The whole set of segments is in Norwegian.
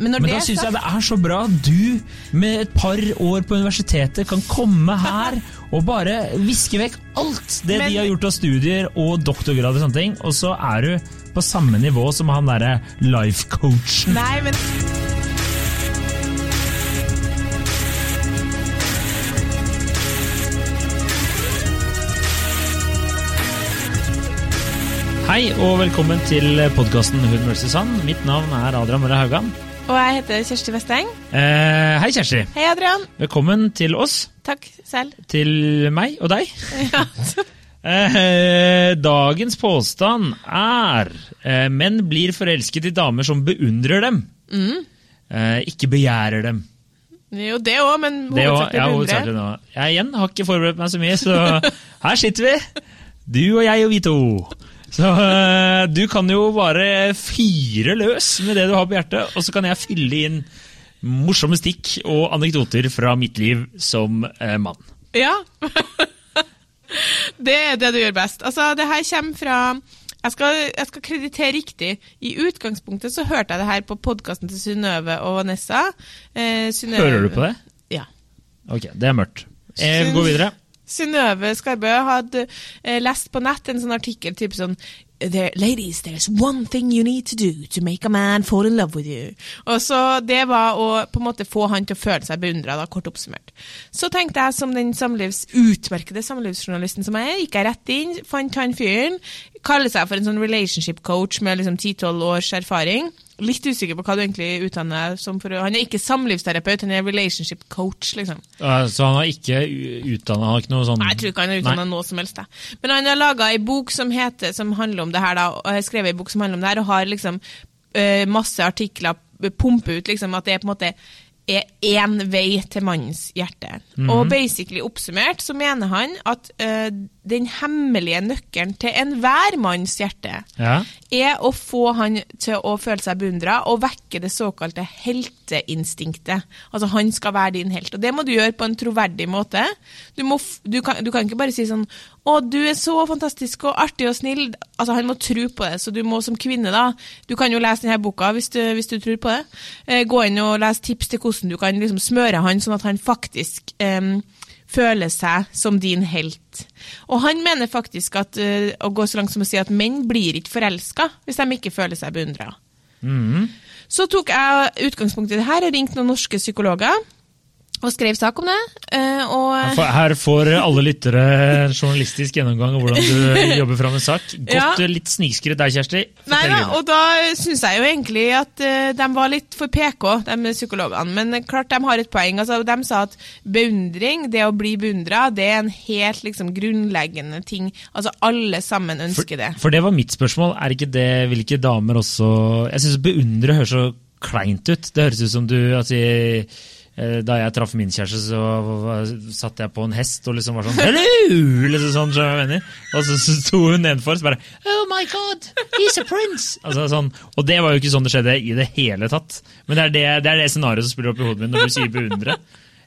Men, Men da syns jeg det er så bra at du med et par år på universitetet kan komme her og bare viske vekk alt det Men- de har gjort av studier og doktorgrad og sånne ting, og så er du på samme nivå som han derre life-coachen. Nei, men Hei og velkommen til podkasten Hun vs. Han. Mitt navn er Adrian Mølle Haugan. Og jeg heter Kjersti Vesteng. Eh, hei, Kjersti. Hei, Adrian. Velkommen til oss. Takk selv. Til meg og deg. Ja. Eh, dagens påstand er eh, menn blir forelsket i damer som beundrer dem. Eh, ikke begjærer dem. Jo, det òg, men hovedsakelig ja, beundre. Jeg igjen har ikke forberedt meg så mye, så her sitter vi. Du og jeg og vi to. Så uh, du kan jo bare fire løs med det du har på hjertet, og så kan jeg fylle inn morsomme stikk og anekdoter fra mitt liv som uh, mann. Ja. det er det du gjør best. Altså, det her kommer fra jeg skal, jeg skal kreditere riktig. I utgangspunktet så hørte jeg det her på podkasten til Synnøve og Vanessa. Eh, Hører du på det? Ja. Ok, det er mørkt. Jeg går videre. Synnøve Skarbø hadde eh, lest på nett en sånn artikkel typ sånn There, ladies, there's one thing you need to do to make a man fall in love with you. Og så Det var å på en måte få han til å føle seg beundra, kort oppsummert. Så tenkte jeg som den samlivs, utmerkede samlivsjournalisten som jeg er, gikk jeg rett inn, fant han fyren, kaller seg for en sånn relationship coach med liksom 10-12 års erfaring. Litt usikker på hva du egentlig utdanner som for Han er ikke samlivsterapeut, han er relationship coach, liksom. Så han har ikke utdanna ikke noe sånn Nei, jeg tror ikke han har utdannet noe som helst. Da. Men han har laga ei bok som heter, som handler om det her, da, og har skrevet ei bok som handler om det her, og har liksom eh, masse artikler pumpe ut liksom at det er på en måte er én vei til mannens hjerte. Og basically oppsummert så mener han at eh, den hemmelige nøkkelen til enhver manns hjerte Ja. er å få han til å føle seg beundra og vekke det såkalte helteinstinktet. Altså han skal være din helt. Og det må du gjøre på en troverdig måte. Du, må, du, kan, du kan ikke bare si sånn 'Å, du er så fantastisk og artig og snill'. Altså Han må tro på det. Så du må som kvinne, da Du kan jo lese denne boka hvis du, hvis du tror på det. Eh, gå inn og lese tips til hvordan du kan liksom smøre han sånn at han faktisk eh, føler seg som din helt. Og han mener faktisk at, eh, å gå så langt som å si at menn blir ikke forelska hvis de ikke føler seg beundra. Så tok jeg utgangspunkt i det her og ringte noen norske psykologer og skrev sak om det. eh, Og Her får alle lyttere en journalistisk gjennomgang av hvordan du jobber fram en sak. Godt Ja. eh, litt snikskritt der, Kjersti. Nei da, og da syns jeg jo egentlig at eh, de var litt for PK, de psykologene. Men klart de har et poeng. Altså, de sa at beundring, det å bli beundra, det er en helt liksom, grunnleggende ting. Altså alle sammen ønsker det. For det var mitt spørsmål. Er ikke det, vil ikke damer også Jeg syns beundre høres så kleint ut. Det høres ut som du altså, Da jeg traff min kjæreste, så satt jeg på en hest og liksom var sånn Hello! Liksom sånn, så jeg mener? Og så så sto hun nedenfor og bare Oh my God, he's a prince! Altså, sånn, og det var jo ikke sånn det skjedde i det hele tatt. Men det er det, det, er det scenarioet som spiller opp i hodet mitt når du sier beundre.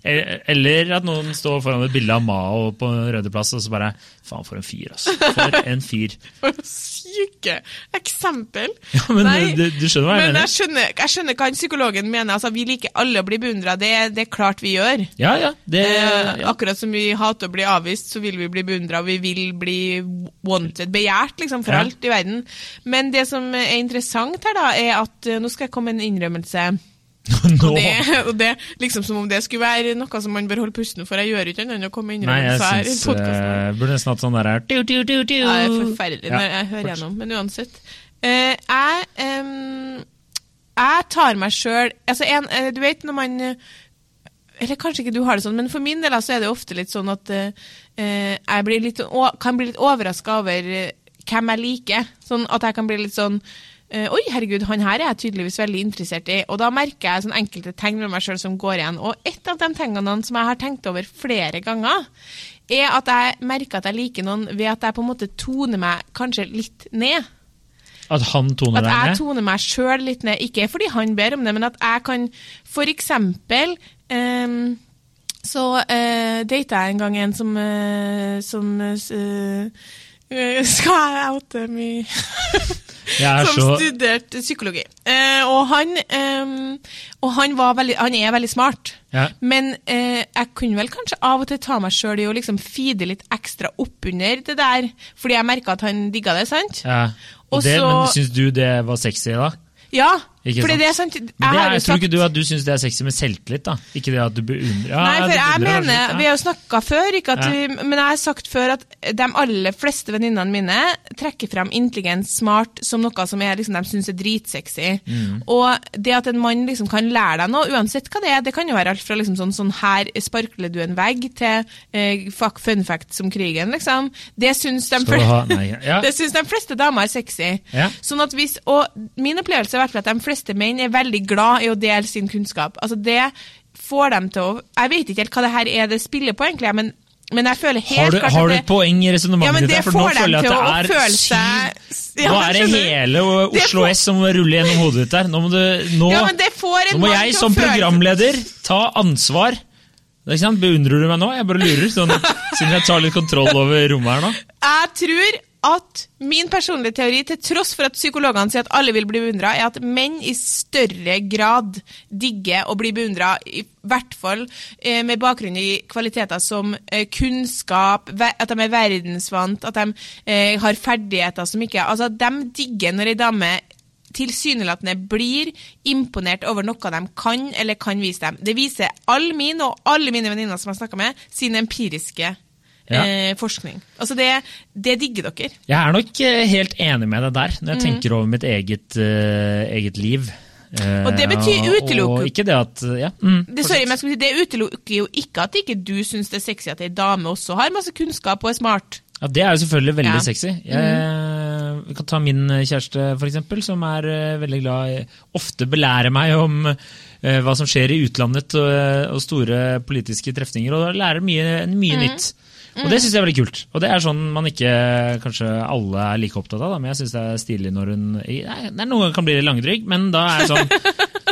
Eh, Eller at noen står foran et bilde av Mao på Røde plass og så bare Faen, for en fyr, altså. For en fyr. For syke eksempel. Ja, men Nei, du, du skjønner hva jeg Men mener? jeg skjønner, jeg skjønner hva psykologen mener. Altså, vi liker alle å bli beundra. Det, det er klart vi gjør. Ja, ja. Det, Eh, ja. Akkurat som vi hater å bli avvist, så vil vi bli beundra, og vi vil bli wanted, begjært, liksom, for Ja. alt i verden. Men det som er interessant her, da, er at eh, Nå skal jeg komme med en innrømmelse. Nå. Og det, og det liksom som om det skulle være noe som man bør holde pusten for. Jeg gjør ikke annet enn å komme med Nei, jeg synes her syns uh, Burde nesten hatt sånn der du, du, du, du. Ja, det er forferdelig Ja, når jeg hører gjennom, men uansett. Uh, jeg, um, jeg tar meg sjøl altså en, eh, Du vet når man eh, Eller kanskje ikke du har det sånn, men for min del altså, er det ofte litt sånn at eh, eh, jeg blir litt, kan bli litt overraska over eh, hvem jeg liker. Sånn at jeg kan bli litt sånn eh, Oi, herregud, han her er jeg tydeligvis veldig interessert i. Og da merker jeg sånn enkelte tegn med meg sjøl som går igjen. Og et av de tingene som jeg har tenkt over flere ganger, er at jeg merker at jeg liker noen ved at jeg på en måte toner meg kanskje litt ned. At han toner deg ned? At jeg toner meg sjøl litt ned. Ikke fordi han ber om det, men at jeg kan for eksempel ehm, så uh, data jeg en gang en som, uh, som eh, eh, Skal jeg oute mye? Som så studerte psykologi. Eh, og han, eh, Og han, var veldig, han er veldig smart. Ja. Men eh, jeg kunne vel kanskje av og til ta meg sjøl i å liksom feede litt ekstra oppunder det der, fordi jeg merka at han digga det, sant? Ja. Og Også, det, Men syns du det var sexy da? Ja, Ikke fordi sant? det er sant. Jeg Men det har er, jo tror ikke du at du syns det er sexy med selvtillit? da? Ikke det at du beundrer ja, Nei, for jeg mener, litt, Vi har jo snakka før, Ja. vi, men jeg har sagt før at de aller fleste venninnene mine trekker frem intelligens, smart, som noe som er, liksom, de syns er dritsexy. Mm. Og det at en mann liksom kan lære deg noe, uansett hva det er, det kan jo være alt fra liksom sånn, sånn her sparkler du en vegg, til eh, fuck fun fact som krigen, liksom. Det syns de, Nei. Ja. det syns de fleste damer er sexy. Ja. Sånn at hvis, og min opplevelse hvert fall at de fleste menn er veldig glad i å dele sin kunnskap. Altså det får dem til å Jeg vet ikke helt hva det her er det spiller på, egentlig, men, men jeg føler helt Har du, klart har du et poeng i resonnementet Ja, ditt? det? For nå føler jeg at det er seg- Ja, Nå er det hele Det Oslo S som ruller gjennom hodet ditt der. Nå må, du, nå, Ja, det nå må jeg som programleder ta ansvar. Ikke sant? Beundrer du meg nå? Jeg bare lurer, sånn, siden jeg tar litt kontroll over rommet her nå. Jeg tror at min personlige teori, til tross for at psykologene sier at alle vil bli beundra, er at menn i større grad digger å bli beundra, i hvert fall eh, med bakgrunn i kvaliteter som eh, kunnskap, at de er verdensvant, at de eh, har ferdigheter som ikke Altså, de digger når ei dame tilsynelatende blir imponert over noe de kan eller kan vise dem. Det viser all min og alle mine venninner som jeg har snakka med, sine empiriske Ja. eh, forskning. Altså det, det digger dere. Jeg er nok eh, helt enig med deg der, når jeg Mm. tenker over mitt eget, uh, eget liv. Uh, Og det betyr utelukker ikke det at ja, mm, Det, sorry, men si, det utelukker jo ikke at ikke du syns det er sexy at ei dame også har masse kunnskap og er smart. Ja, Det er jo selvfølgelig veldig Ja. sexy. Jeg vi kan ta min kjæreste, for eksempel, som er veldig glad i Ofte belærer meg om hva som skjer i utlandet og, store politiske trefninger, og lærer mye, mye nytt. Og det syns jeg er veldig kult. Og det er sånn man ikke kanskje alle er like opptatt av, da, men jeg syns det er stilig når hun Nei, Det er Noen ganger kan bli litt langdrygg, men da er det sånn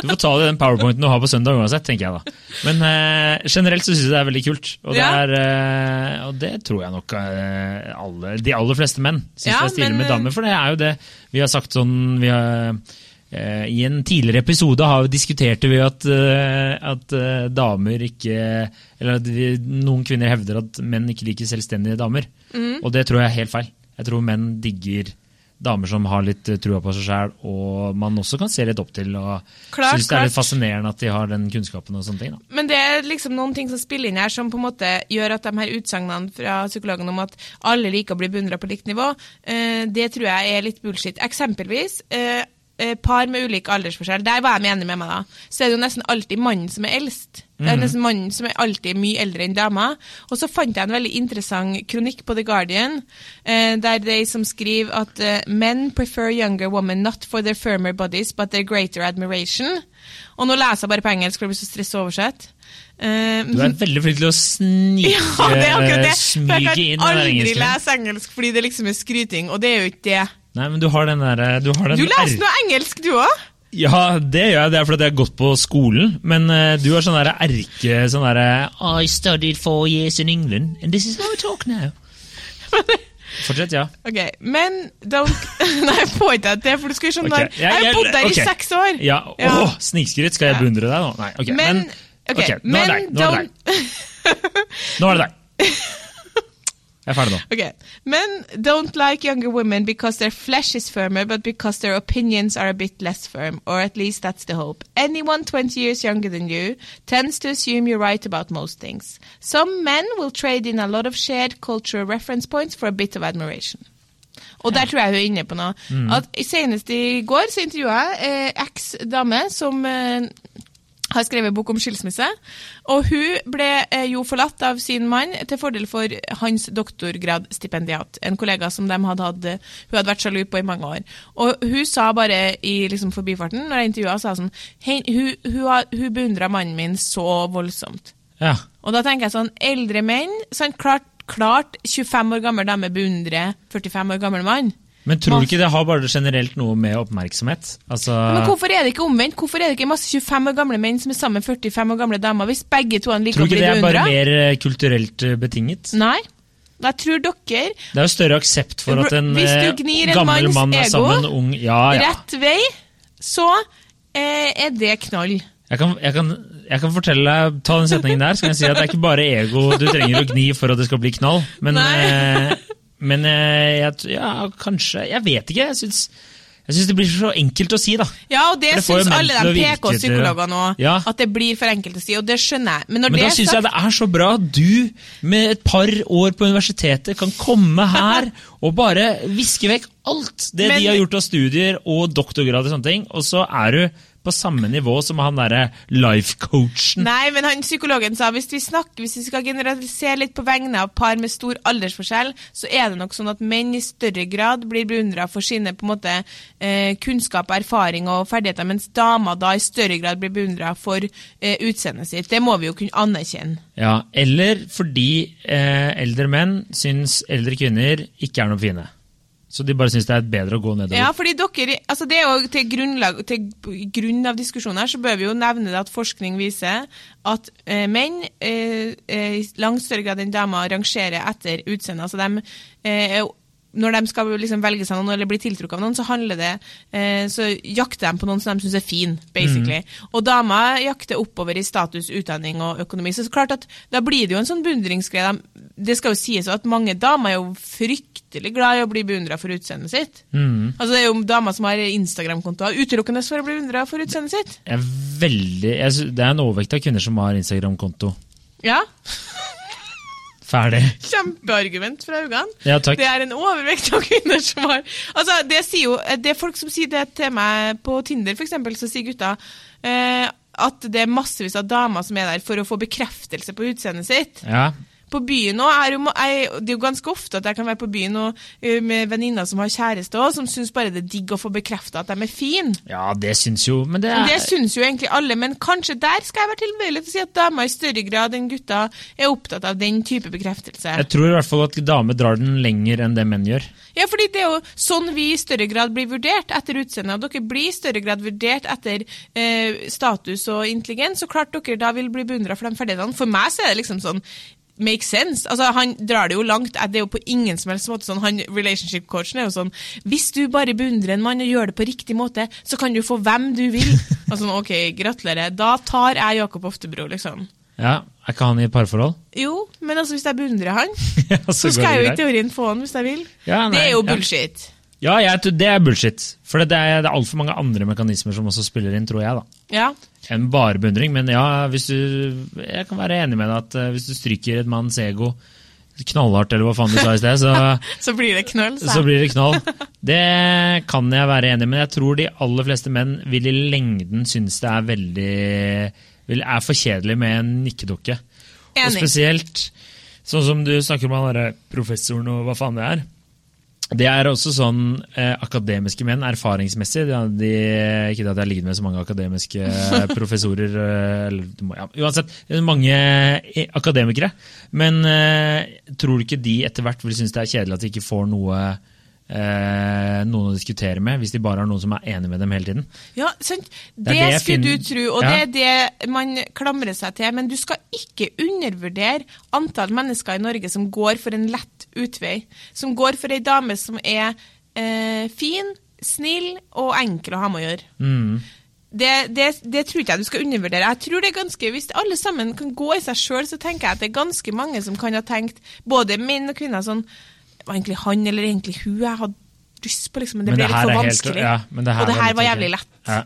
Du får ta det i den powerpointen du har på søndag uansett, tenker jeg da. Men eh, generelt så syns jeg det er veldig kult. Og det, er, eh, og det tror jeg nok eh, alle, de aller fleste menn syns Ja, det er stilig men, med eh, damer. For det er jo det vi har sagt sånn vi har, I en tidligere episode har, vi at, eh, at eh, damer ikke Eller at vi, noen kvinner hevder at menn ikke liker selvstendige damer. Mm. Og det tror jeg er helt feil. Jeg tror menn digger damer som har litt eh, trua på seg sjæl, og man også kan se litt opp til. og Klart, synes det er litt fascinerende at de har den kunnskapen. og sånne ting. Da. Men det er liksom noen ting som spiller inn her, som på en måte gjør at de her utsagnene fra psykologen om at alle liker å bli beundra på likt nivå, eh, det tror jeg er litt bullshit. Eksempelvis eh, eh, par med ulik aldersforskjell. Der var jeg enig med meg, da. Så er det jo nesten alltid mannen som er eldst. Det er nesten mannen som er alltid mye eldre enn dama. Og så fant jeg en veldig interessant kronikk på The Guardian, eh, der de som skriver at eh, men prefer younger women not for their firmer bodies, but their greater admiration. Og nå leser jeg bare på engelsk, for det blir så stress å oversette. Eh, Du er veldig flink til å snike, ja, det er akkurat det. smyge inn. jeg kan aldri lese engelsk fordi det liksom er skryting, og det er jo ikke det. Nei, men du har den derre Du, har den Du leser noe engelsk, du òg? Ja, det gjør jeg. Det er fordi jeg har gått på skolen. Men uh, du har sånn derre erke sånn derre I studied four years in England, and this is how I talk now. Fortsett, ja. Ok, men don't Nei, jeg får ikke det, for du skal jo skjønne Ok, okay. Jeg har bodd der i seks år. Ja, Ja. Åh, Snikskryt, skal jeg beundre deg nå? Nei, ok. Men, Men, ok, ok, nå er det deg. Nå er det deg. nå er det deg. Jeg er ferdig nå. Okay. Men don't like younger women because their flesh is firmer, but because their opinions are a bit less firm, or at least that's the hope. Anyone 20 years younger than you tends to assume you're right about most things. Some men will trade in a lot of shared cultural reference points for a bit of admiration. Og der tror jeg hun er inne på noe. At Senest i går så intervjua jeg eh, eks-dame som eh, har skrevet bok om skilsmisse. Og hun ble eh, jo forlatt av sin mann til fordel for hans doktorgradsstipendiat. En kollega som de hadde hatt, hun hadde vært sjalu på i mange år. Og hun sa bare i liksom, forbifarten, når jeg intervjua, sa sånn Hun, hun, hun beundra mannen min så voldsomt. Ja. Og da tenker jeg sånn, eldre menn sånn, klart, klart 25 år gammel dame beundrer 45 år gammel mann. Men tror du ikke det har bare generelt noe med oppmerksomhet? Altså, Men hvorfor er det ikke omvendt? Hvorfor er det ikke masse 25 år gamle menn som er sammen med 45 år gamle damer, hvis begge to liker tror du ikke det er bare mer eh, kulturelt eh, betinget? Nei. Jeg tror dere, Det er jo større aksept for at en eh, gammel mann er sammen med en ung Ja, ja. rett vei, så eh, er det knall. Jeg kan, jeg, kan, jeg kan fortelle deg, ta den setningen der, så kan jeg si at det er ikke bare ego du trenger å gni for at det skal bli knall. Men, eh, men eh, jeg, ja, kanskje Jeg vet ikke. Jeg syns, jeg syns det blir så enkelt å si, da. Ja, og det, det syns alle de PK-psykologene òg. Ja. At det blir for enkelt å si, og det skjønner jeg. Men Men da syns sagt... jeg det er så bra at du med et par år på universitetet kan komme her og bare viske vekk alt det Men- de har gjort av studier og doktorgrad og sånne ting, og så er du på samme nivå som han derre life-coachen. Nei, men han psykologen sa hvis vi snakker, hvis vi skal generalisere litt på vegne av par med stor aldersforskjell, så er det nok sånn at menn i større grad blir beundra for sine på en måte eh, kunnskap, erfaring og ferdigheter, mens damer da i større grad blir beundra for eh, utseendet sitt. Det må vi jo kunne anerkjenne. Ja, eller fordi eh, eldre menn syns eldre kvinner ikke er noe fine. Så de bare syns det er bedre å gå nedover. Ja, fordi dere, altså det er jo til, grunnlag, til grunn av diskusjonen her, så bør vi jo nevne det at forskning viser at eh, menn eh, eh, langt større grad enn damer rangerer etter utseende. Altså de, eh, når de skal liksom velge seg noen eller bli tiltrukket av noen, så handler det, eh, så jakter de på noen som de syns er fin, basically. Og damer jakter oppover i status, utdanning og økonomi. Så, så klart at da blir det jo en sånn beundringsgreie. Det skal jo sies at mange damer er jo fryktelig glad i å bli beundra for utseendet sitt. Mm. Altså Det er jo damer som har Instagram-kontoer utelukkende for å bli beundra for utseendet sitt. Jeg er veldig, jeg, det er en overvekt av kvinner som har Instagram-konto. Ja, Ferdig. Kjempeargument fra Haugan. Ja, takk. Det er en overvekt av kvinner som har Altså, Det sier jo, det er folk som sier det til meg på Tinder, eksempel, så sier gutta eh, at det er massevis av damer som er der for å få bekreftelse på utseendet sitt. Ja, På byen jeg, Det er jo ganske ofte at jeg kan være på byen og, eh, med venninner som har kjæreste òg, som syns bare det er digg å få bekrefta at de er fine. ja det syns jo Men det er... Det syns jo egentlig alle, men kanskje der skal jeg være tilbøyelig til å si at damer i større grad enn gutta er opptatt av den type bekreftelse. Jeg tror i hvert fall at damer drar den lenger enn det menn gjør. Ja, fordi det er jo sånn vi i større grad blir vurdert etter utseende, og dere blir i større grad vurdert etter eh, status og intelligens, så klart dere da vil bli beundra for de ferdighetene. For meg så er det liksom sånn Make sense. Altså, Han drar det jo langt. Det er jo på ingen som helst måte sånn, han Relationship coachen er jo sånn Hvis du bare beundrer en mann og gjør det på riktig måte, så kan du få hvem du vil. Sånn, ok, gratulerer. Da tar jeg Jakob Oftebro, liksom. Ja, Er ikke han i parforhold? Jo, men altså hvis jeg beundrer han, Ja, så så, skal jeg jo i teorien få han hvis jeg vil. Ja, nei, det er jo bullshit. Ja, jeg, det er bullshit. For det er, det er altfor mange andre mekanismer som også spiller inn, tror jeg. da. Ja. Enn bare beundring. Men ja, hvis du, jeg kan være enig med deg at eh, hvis du stryker et manns ego knallhardt, eller hva faen du sa i sted, så, Så blir det knøll, så blir det knall. Det kan jeg være enig i, men jeg tror de aller fleste menn vil i lengden synes det er veldig vil, er for kjedelig med en nikkedukke. Og spesielt sånn som du snakker om han derre professoren og hva faen det er. Det er også sånn eh, akademiske menn, erfaringsmessig. De, de, ikke at jeg har ligget med så mange akademiske professorer, eh, eller, ja, uansett. Mange eh, akademikere. Men eh, tror du ikke de etter hvert vil synes det er kjedelig at de ikke får noe eh, noen å diskutere med, hvis de bare har noen som er enig med dem hele tiden? Ja, sant. Det Det, det skulle du tro, og Ja. det er det man klamrer seg til. Men du skal ikke undervurdere antall mennesker i Norge som går for en lett utvei. Som går for ei dame som er eh, fin, snill og enkel å ha med å gjøre. Mm. Det, det, det tror ikke jeg du skal undervurdere. Jeg tror det er ganske, Hvis alle sammen kan gå i seg sjøl, så tenker jeg at det er ganske mange som kan ha tenkt, både menn og kvinner, sånn Det var egentlig han eller egentlig hun jeg hadde lyst på, liksom, men det Men ble det litt for vanskelig. helt- ja, men det og det her var jævlig lett. Ja.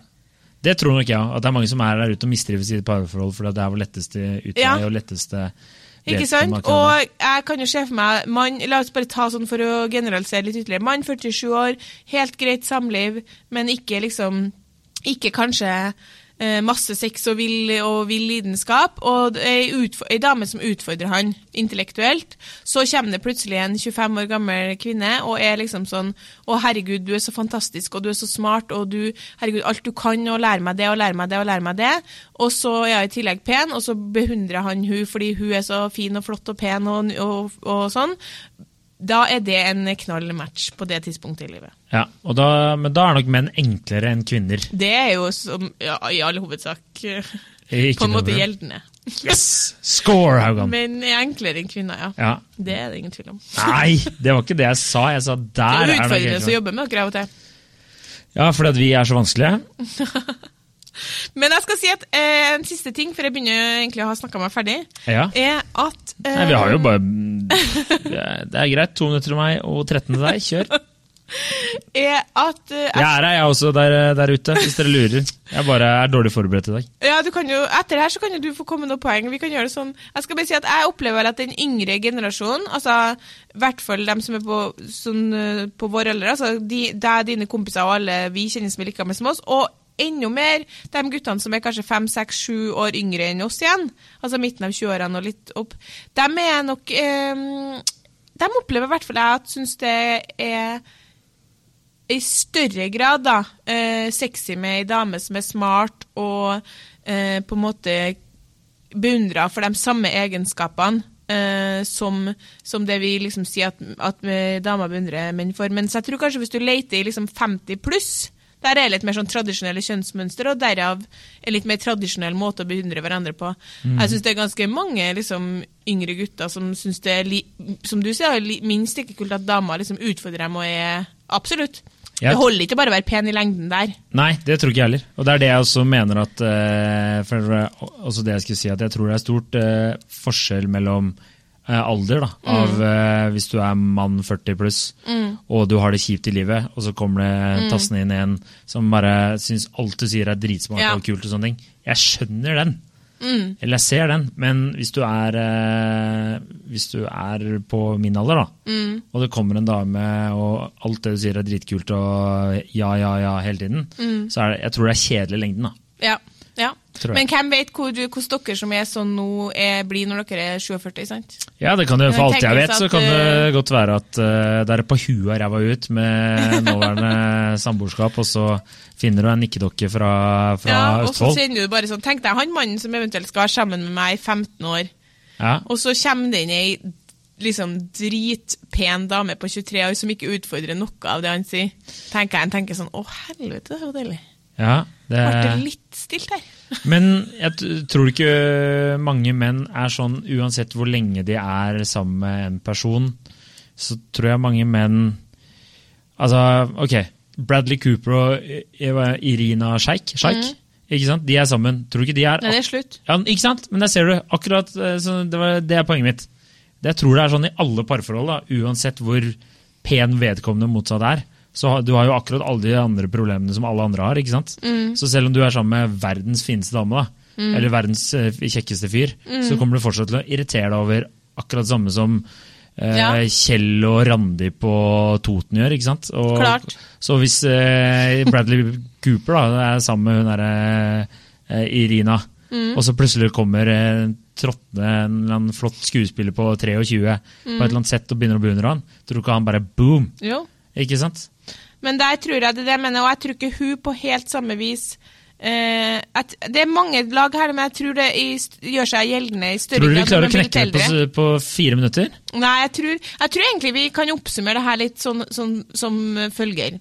Det tror nok jeg òg. At det er mange som er der ute og mistrives i et parforhold fordi det er vår letteste utvei Ja. og letteste Ikke sant? Og jeg kan jo se for meg man, La oss bare ta sånn for å generalisere litt ytterligere. Mann 47 år, helt greit samliv, men ikke liksom Ikke kanskje masse sex og vill, og lidenskap. Og ei, dame som utfordrer han intellektuelt. Så kommer det plutselig en 25 år gammel kvinne og er liksom sånn Å, herregud, du er så fantastisk, og du er så smart, og du Herregud, alt du kan, og lære meg det, og lære meg det, og lære meg det. Og så er hun i tillegg pen, og så beundrer han hun fordi hun er så fin og flott og pen og, og, og sånn. Da er det en knall match på det tidspunktet i livet. Ja, og da, Men da er nok menn enklere enn kvinner. Det er jo som, ja, i all hovedsak eh, Ikke på en måte gjeldende. Yes! Score, Haugan! Men er enklere enn kvinner, ja. Ja. Det er det ingen tvil om. Nei, det var ikke det jeg sa. Jeg sa Det der er er det utfordrende å jobbe med dere av og til. Ja, fordi at vi er så vanskelige. Men jeg skal si at eh, en siste ting, for jeg begynner egentlig å ha snakka meg ferdig, Ja. er at eh, Nei, vi har jo bare Det er greit. To minutter til meg og 13 til deg. Kjør. er at eh, Jeg er her, jeg også, der, der ute, hvis dere lurer. Jeg bare er dårlig forberedt i dag. Ja, du kan jo, Etter her så kan jo du få komme noen poeng. Vi kan gjøre det sånn. Jeg skal bare si at jeg opplever at den yngre generasjonen, altså i hvert fall dem som er på, sånn, eh, på vår alder, altså de, deg, dine kompiser og alle vi kjenner som er like med som oss, og enda mer de guttene som er kanskje fem, seks, sju år yngre enn oss igjen, altså midten av 20-årene og litt opp, de er nok eh, De opplever i hvert fall jeg at syns det er i større grad da, eh, sexy med ei dame som er smart og eh, på en måte beundra for de samme egenskapene eh, som, som det vi liksom sier at, at eh, damer beundrer menn for. Men så jeg tror kanskje hvis du leter i liksom 50 pluss, der er litt mer sånn tradisjonelle kjønnsmønster, og derav en litt mer tradisjonell måte å beundre hverandre på. Jeg syns det er ganske mange liksom, yngre gutter som syns det er, som du sier, minst like kult at damer liksom, utfordrer dem og er Absolutt. Jeg- Det holder ikke bare å være pen i lengden der. Nei, det tror ikke jeg heller. Og det er det jeg også mener at uh, for, uh, Også det jeg skulle si, at jeg tror det er stort uh, forskjell mellom alder, da. Av eh, hvis du er mann 40 pluss, og du har det kjipt i livet, og så kommer det tassende inn en som bare syns alt du sier er dritsmart Ja. og kult og sånne ting. Jeg skjønner den. Eller jeg ser den, men hvis du er eh, Hvis du er på min alder, da, og det kommer en dame og alt det du sier er dritkult og ja, ja, ja hele tiden, så er det, jeg tror det er kjedelig i lengden. da. Ja. Men hvem vet hvor, hvordan dere som er sånn nå, er, blir når dere er 47, sant? Ja, det kan det, For alt jeg vet, så kan det eh, godt være at uh, det er på huet og ræva ut med nåværende samboerskap, og så finner du en nikkedokke fra, fra Ja, og så Østfold. kjenner du bare sånn Tenk deg han mannen som eventuelt skal være sammen med meg i 15 år, Ja. og så kommer det inn ei liksom dritpen dame på 23 år som ikke utfordrer noe av det han sier. Tenker jeg, en tenker sånn Å, helvete, det var deilig. Ja, det, Ble det litt stilt her? Men jeg tror ikke mange menn er sånn, uansett hvor lenge de er sammen med en person, så tror jeg mange menn Altså, ok, Bradley Cooper og Irina Sheikh, Sheikh ikke sant? De er sammen. Tror du ikke de er Nei, det er slutt. Ja, ikke sant? Men der ser du. akkurat, eh, så det, var, det er poenget mitt. Det jeg tror det er sånn i alle parforhold, da, uansett hvor pen vedkommende motsatt er. Så Du har jo akkurat alle de andre problemene som alle andre har. ikke sant? Så selv om du er sammen med verdens fineste dame, da, eller verdens eh, kjekkeste fyr, så kommer du fortsatt til å irritere deg over akkurat det samme som eh, Ja. Kjell og Randi på Toten gjør. ikke sant? Og, Klart. Så hvis eh, Bradley Cooper da, er sammen med hun derre eh, Irina, og så plutselig kommer trottende en eller annen flott skuespiller på 23 på et eller annet sett og begynner å beundre han, tror du ikke han bare boom? Jo. Ikke sant? Men der tror jeg det er det jeg mener, og jeg tror ikke hun på helt samme vis eh, at Det er mange lag her, men jeg tror det i, gjør seg gjeldende i større grad. Tror du vi klarer å knekke det på, på fire minutter? Nei, jeg tror, jeg tror egentlig vi kan oppsummere det her litt sånn, sånn som følger.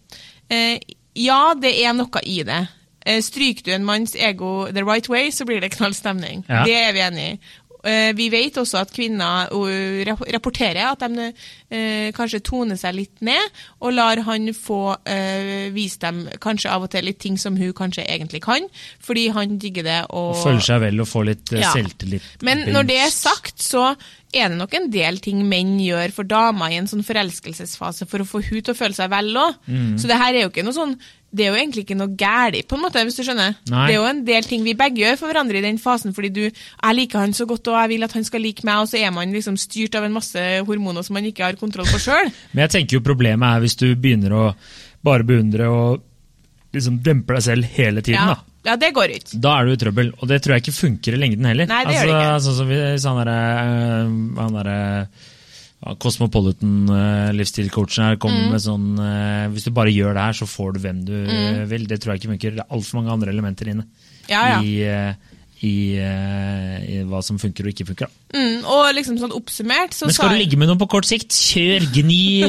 Eh, ja, det er noe i det. Eh, stryker du en manns ego the right way, så blir det knall stemning. Ja. Det er vi enig i. Eh, vi vet også at kvinner uh, rapporterer at de eh, kanskje toner seg litt ned, og lar han få eh, vise dem kanskje av og til litt ting som hun kanskje egentlig kan, fordi han digger det. Og, Føler seg vel og får litt eh, Ja. selvtillit. men når det er sagt, så er det nok en del ting menn gjør for damer i en sånn forelskelsesfase for å få hun til å føle seg vel òg. Mm. Så det her er jo ikke noe sånn det er jo egentlig ikke noe galt, på en måte, hvis du skjønner. Nei. Det er jo en del ting vi begge gjør for hverandre i den fasen, fordi du jeg liker han så godt, og jeg vil at han skal like meg, og så er man liksom styrt av en masse hormoner som man ikke har kontroll på sjøl. Men jeg tenker jo problemet er hvis du begynner å bare beundre og liksom demper deg selv hele tiden. Ja. da. ja, det går ikke. Da er du i trøbbel, og det tror jeg ikke funker i lengden heller. Nei, det gjør det ikke. Sånn som hvis derre øh, han derre, ja, Cosmopolitan-livsstilcoachen her kommer Mm. med sånn øh, Hvis du bare gjør det her, så får du hvem du mm. vil. Det tror jeg ikke funker. Det er altfor mange andre elementer inne Ja, ja. I, i, i hva som funker og ikke funker. Mm, og liksom sånn oppsummert, så Men skal du ligge med noen på kort sikt, kjør! Gni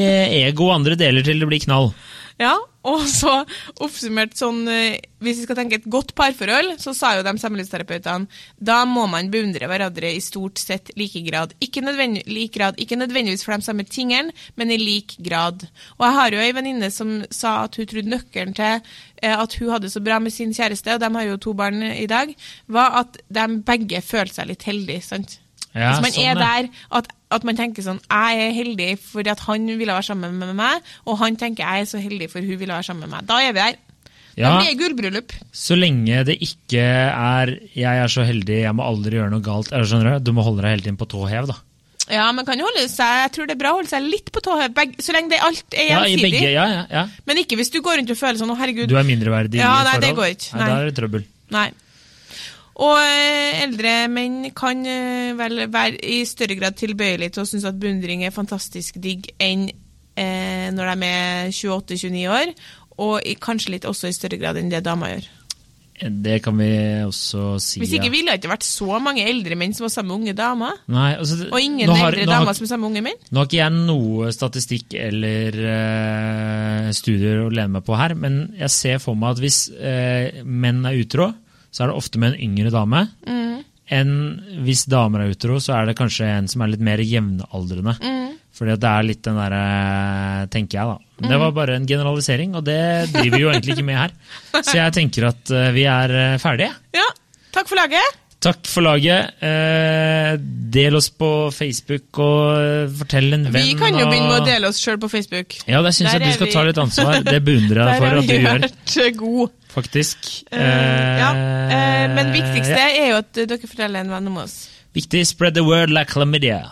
ego og andre deler til det blir knall. Ja, og så oppsummert sånn eh, Hvis vi skal tenke et godt parforhold, så sa jo de samlivsterapeutene da må man beundre hverandre i stort sett like grad. Ikke, nødvendig, like grad. ikke nødvendigvis for de samme tingene, men i lik grad. Og jeg har jo ei venninne som sa at hun trodde nøkkelen til eh, at hun hadde så bra med sin kjæreste, og de har jo to barn i dag, var at de begge følte seg litt heldige. sant? Ja, Hvis man sånn, er der at, at man tenker sånn Jeg er heldig fordi at han ville være sammen med meg, og han tenker jeg er så heldig for hun ville være sammen med meg. Da er vi der. Ja, Da blir det gullbryllup. så lenge det ikke er 'jeg er så heldig, jeg må aldri gjøre noe galt'. Eller skjønner Du Du må holde deg hele tiden på tå hev, da. Ja, man kan holde seg Jeg tror det er bra å holde seg litt på tå hev, så lenge det alt er Ja, gjensidig. ja, ja, ja. Men ikke hvis du går rundt og føler sånn 'Å, herregud'. Du er mindreverdig Ja, i forhold. det går ikke. Nei, Nei. da er det trøbbel. Nei. Og eh, eldre menn kan eh, vel være i større grad tilbøyelig til å synes at beundring er fantastisk digg enn eh, når de er 28-29 år, og i, kanskje litt også i større grad enn det damer gjør. Det kan vi også si. Hvis ikke ville det ikke vært så mange eldre menn som var sammen med unge damer, Nei, altså, og ingen har- eldre damer har- som er sammen med unge menn. Nå har ikke jeg noe statistikk eller uh, studier å lene meg på her, men jeg ser for meg at hvis uh, menn er utro, så er det ofte med en yngre dame. Enn hvis damer er utro, så er det kanskje en som er litt mer jevnaldrende. Fordi det er litt den derre Tenker jeg, da. Men Det var bare en generalisering, og det driver vi jo egentlig ikke med her. Så jeg tenker at eh, vi er eh, ferdige. Ja, takk for laget. Takk for laget. Eh, del oss på Facebook, og eh, fortell en venn. Vi kan jo begynne med å dele oss sjøl på Facebook. Ja, det syns jeg du skal vi- ta litt ansvar. Det beundrer jeg deg for at du gjør. vi gjør, vært eh, gode. Faktisk. Uh, ja. Uh, men viktigste ja. er jo at dere forteller en venn om oss. Viktig, spread the word like chlamydia.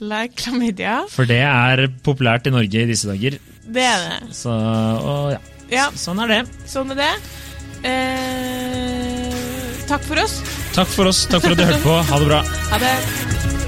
Like chlamydia. For det er populært i Norge i disse dager. Det er det. Så og ja, Ja, sånn er det. sånn er det. Uh, takk for oss. Takk for oss. Takk for at du hørte på. Ha det bra. Ha det.